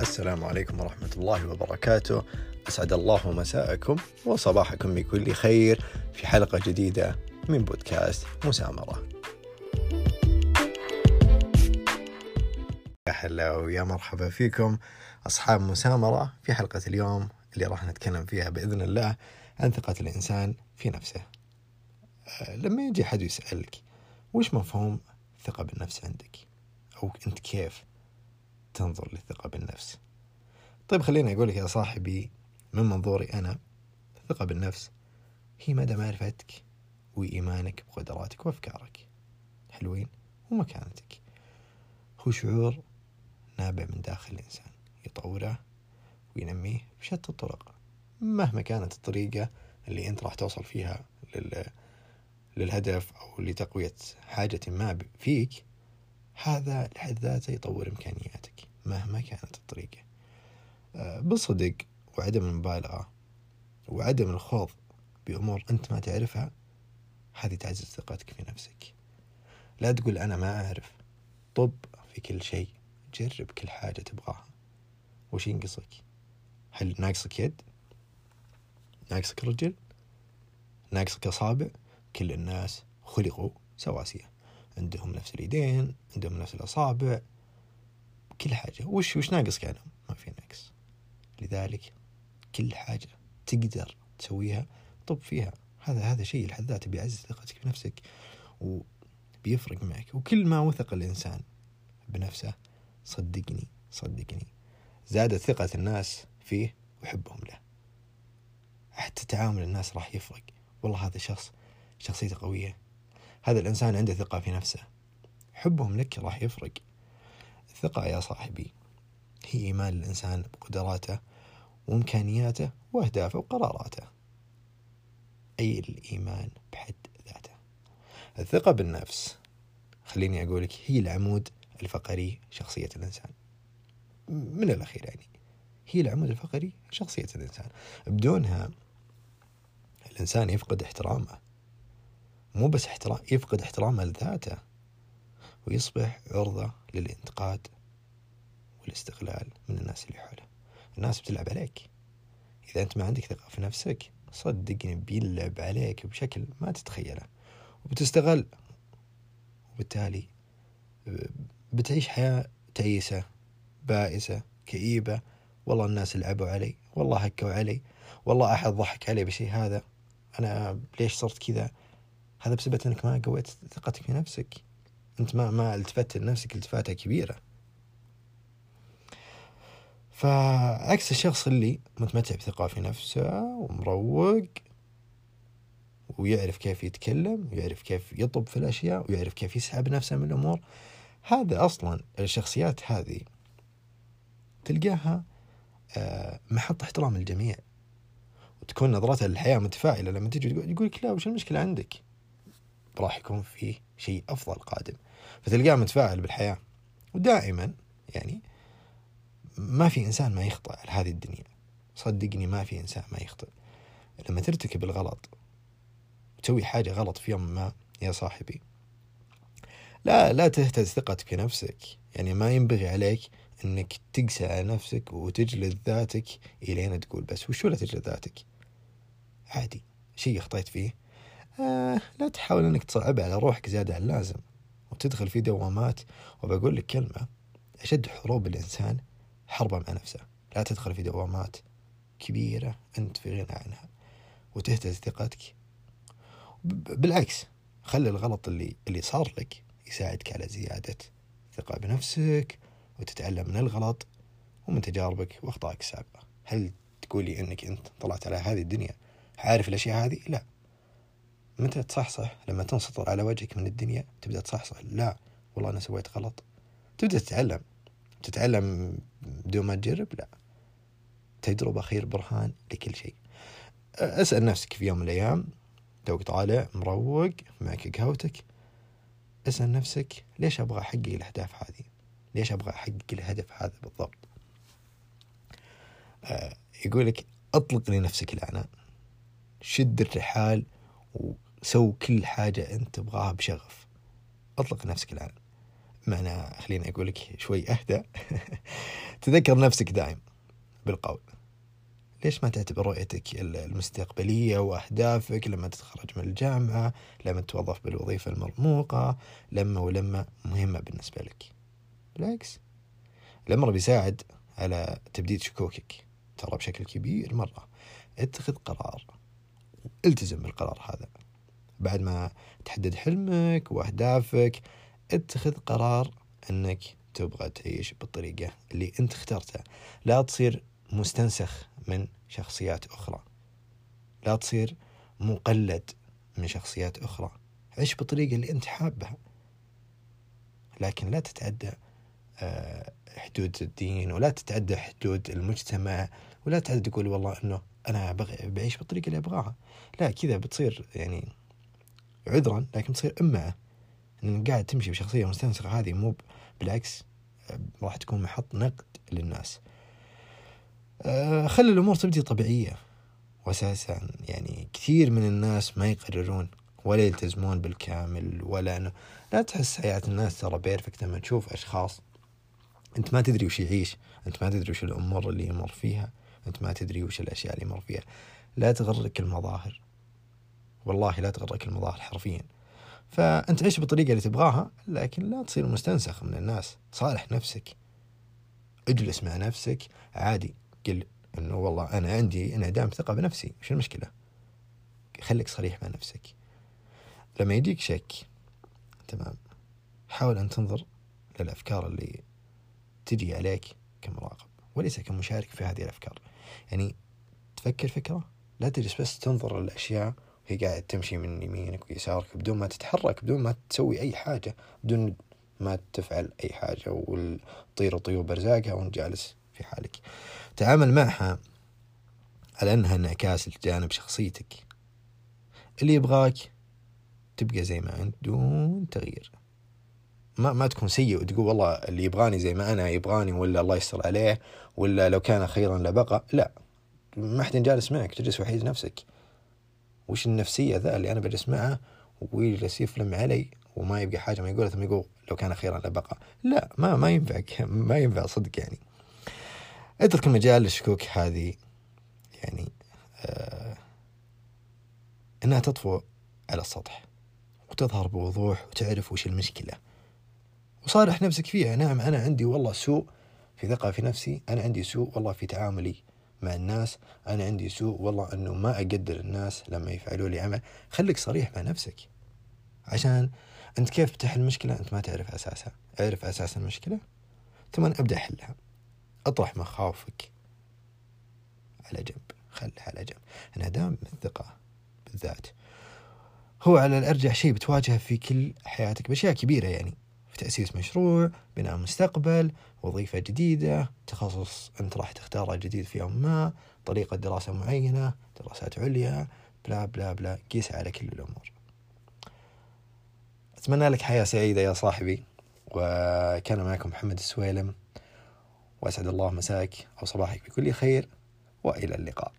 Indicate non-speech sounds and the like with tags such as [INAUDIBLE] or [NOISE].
السلام عليكم ورحمة الله وبركاته. أسعد الله مساءكم وصباحكم بكل خير في حلقة جديدة من بودكاست مسامرة. يا هلا ويا مرحبا فيكم أصحاب مسامرة في حلقة اليوم اللي راح نتكلم فيها بإذن الله عن ثقة الإنسان في نفسه. أه، لما يجي حد يسألك وش مفهوم الثقة بالنفس عندك؟ أو أنت كيف تنظر للثقة بالنفس. طيب خليني أقول لك يا صاحبي من منظوري أنا الثقة بالنفس هي مدى معرفتك وإيمانك بقدراتك وأفكارك. حلوين؟ ومكانتك. هو شعور نابع من داخل الإنسان يطوره وينميه بشتى الطرق. مهما كانت الطريقة اللي أنت راح توصل فيها لل... للهدف أو لتقوية حاجة ما فيك هذا لحد ذاته يطور إمكانياتك. مهما كانت الطريقة. آه، بصدق وعدم المبالغة وعدم الخوض بأمور أنت ما تعرفها هذه تعزز ثقتك في نفسك. لا تقول أنا ما أعرف. طب في كل شيء جرب كل حاجة تبغاها. وش ينقصك؟ هل ناقصك يد؟ ناقصك رجل؟ ناقصك أصابع؟ كل الناس خلقوا سواسية. عندهم نفس اليدين عندهم نفس الأصابع. كل حاجة. وش وش ناقص كانوا ما في نقص لذلك كل حاجة تقدر تسويها طب فيها. هذا هذا شيء لحد ذاته بيعزز ثقتك بنفسك وبيفرق معك. وكل ما وثق الإنسان بنفسه صدقني صدقني زادت ثقة الناس فيه وحبهم له. حتى تعامل الناس راح يفرق. والله هذا شخص شخصيته قوية. هذا الإنسان عنده ثقة في نفسه. حبهم لك راح يفرق. الثقة يا صاحبي. هي إيمان الإنسان بقدراته وإمكانياته وأهدافه وقراراته. أي الإيمان بحد ذاته. الثقة بالنفس خليني أقول لك هي العمود الفقري شخصية الإنسان. من الأخير يعني هي العمود الفقري شخصية الإنسان. بدونها الإنسان يفقد احترامه. مو بس احترام يفقد احترامه لذاته. ويصبح عرضة للانتقاد والاستغلال من الناس اللي حوله. الناس بتلعب عليك. إذا أنت ما عندك ثقة في نفسك صدقني بيلعب عليك بشكل ما تتخيله. وبتستغل وبالتالي بتعيش حياة تعيسة بائسة كئيبة. والله الناس لعبوا علي والله هكوا علي والله أحد ضحك علي بشيء هذا. أنا ليش صرت كذا؟ هذا بسبب أنك ما قويت ثقتك في نفسك. أنت ما ما التفت لنفسك التفاتة كبيرة. فعكس الشخص اللي متمتع بثقة في نفسه ومروق ويعرف كيف يتكلم ويعرف كيف يطب في الأشياء ويعرف كيف يسحب نفسه من الأمور هذا أصلا الشخصيات هذه تلقاها آه، محط احترام الجميع وتكون نظرتها للحياة متفائلة لما تجي يقول لك لا وش المشكلة عندك؟ راح يكون فيه شيء أفضل قادم. فتلقاه متفاعل بالحياة. ودائما يعني ما في إنسان ما يخطئ على هذه الدنيا. صدقني ما في إنسان ما يخطئ. لما ترتكب الغلط تسوي حاجة غلط في يوم ما يا صاحبي لا لا تهتز ثقتك في نفسك يعني ما ينبغي عليك إنك تقسى على نفسك وتجلد ذاتك الين تقول بس وش ولا تجلد ذاتك؟ عادي. شيء اخطيت فيه آه لا تحاول إنك تصعب على روحك زيادة عن اللازم وتدخل في دوامات وبقول لك كلمة أشد حروب الإنسان حربه مع نفسه. لا تدخل في دوامات كبيرة أنت في غنى عنها وتهتز ثقتك. بالعكس خلي الغلط اللي اللي صار لك يساعدك على زيادة ثقة بنفسك وتتعلم من الغلط ومن تجاربك وأخطائك السابقة. هل تقولي إنك أنت طلعت على هذه الدنيا عارف الأشياء هذه؟ لا. متى تصحصح؟ لما تنسطر على وجهك من الدنيا تبدأ تصحصح. لا والله أنا سويت غلط. تبدأ تتعلم. تتعلم بدون ما تجرب؟ لا. تجربة خير برهان لكل شيء. أسأل نفسك في يوم من الأيام. توك طالع مروق معك قهوتك. أسأل نفسك ليش أبغى أحقق الأهداف هذه؟ ليش أبغى أحقق الهدف هذا بالضبط؟ آه يقولك أطلق لنفسك العنان شد الرحال وسو كل حاجة أنت تبغاها بشغف. أطلق نفسك العنان معنى خليني أقول لك شوي أهدى. [LAUGHS] تذكر نفسك دائم بالقول. ليش ما تعتبر رؤيتك المستقبلية وأهدافك لما تتخرج من الجامعة لما تتوظف بالوظيفة المرموقة لما ولما مهمة بالنسبة لك؟ بالعكس. الأمر بيساعد على تبديد شكوكك. ترى بشكل كبير مرة. اتخذ قرار. التزم بالقرار هذا. بعد ما تحدد حلمك وأهدافك اتخذ قرار أنك تبغى تعيش بالطريقة اللي أنت اخترتها. لا تصير مستنسخ من شخصيات أخرى. لا تصير مقلد من شخصيات أخرى. عيش بالطريقة اللي أنت حابها. لكن لا تتعدى آه، حدود الدين ولا تتعدى حدود المجتمع ولا تقول والله أنه أنا بعيش بالطريقة اللي أبغاها. لا كذا بتصير يعني عذرا لكن بتصير إمعة أن قاعد تمشي بشخصية مستنسخة هذه مو بالعكس راح تكون محط نقد للناس. آه، خلي الأمور تبدي طبيعية. وأساسا يعني كثير من الناس ما يقررون ولا يلتزمون بالكامل ولا أنه لا تحس حياة الناس ترى بيرفكت لما تشوف أشخاص أنت ما تدري وش يعيش أنت ما تدري وش الأمور اللي يمر فيها أنت ما تدري وش الأشياء اللي يمر فيها. لا تغرك المظاهر. والله لا تغرك المظاهر حرفيا. فأنت عيش بالطريقة اللي تبغاها؟ لكن لا تصير مستنسخ من الناس. صالح نفسك. اجلس مع نفسك. عادي. قل إنه والله أنا عندي انعدام ثقة بنفسي. وش المشكلة؟ خليك صريح مع نفسك. لما يجيك شك تمام. حاول أن تنظر للأفكار اللي تجي عليك كمراقب وليس كمشارك في هذه الأفكار. يعني تفكر فكرة. لا تجلس بس تنظر للأشياء وهي قاعد تمشي من يمينك ويسارك بدون ما تتحرك بدون ما تسوي أي حاجة بدون ما تفعل أي حاجة وتطير طيور برزاقها وأنت جالس في حالك. تعامل معها على أنها انعكاس لجانب شخصيتك. اللي يبغاك تبقى زي ما أنت دون تغيير. ما ما تكون سيء وتقول والله اللي يبغاني زي ما أنا يبغاني ولا الله يستر عليه ولا لو كان خيرا لبقى لا. ما حد جالس معك تجلس وحيد نفسك. وش النفسية ذا اللي أنا بجلس معه ويجلس يفلم علي وما يبقى حاجة ما يقولها ثم يقول لو كان خيرا لبقى لا ما ما ينفعك ما ينفع صدق يعني. أترك المجال للشكوك هذه يعني آه إنها تطفو على السطح وتظهر بوضوح وتعرف وش المشكلة. وصارح نفسك فيها. نعم أنا عندي والله سوء في ثقة في نفسي أنا عندي سوء والله في تعاملي. مع الناس أنا عندي سوء والله أنه ما أقدر الناس لما يفعلوا لي عمل. خليك صريح مع نفسك. عشان أنت كيف تحل مشكلة أنت ما تعرف أساسها. أعرف أساس المشكلة؟ ثم أبدأ أحلها. أطرح مخاوفك على جنب. خلها على جنب. انعدام الثقة بالذات. هو على الأرجح شيء بتواجهه في كل حياتك بأشياء كبيرة يعني. تأسيس مشروع بناء مستقبل وظيفة جديدة تخصص أنت راح تختاره جديد في يوم ما طريقة دراسة معينة دراسات عليا بلا بلا بلا قيس على كل الأمور. أتمنى لك حياة سعيدة يا صاحبي وكان معكم محمد السويلم وأسعد الله مساك أو صباحك بكل خير وإلى اللقاء.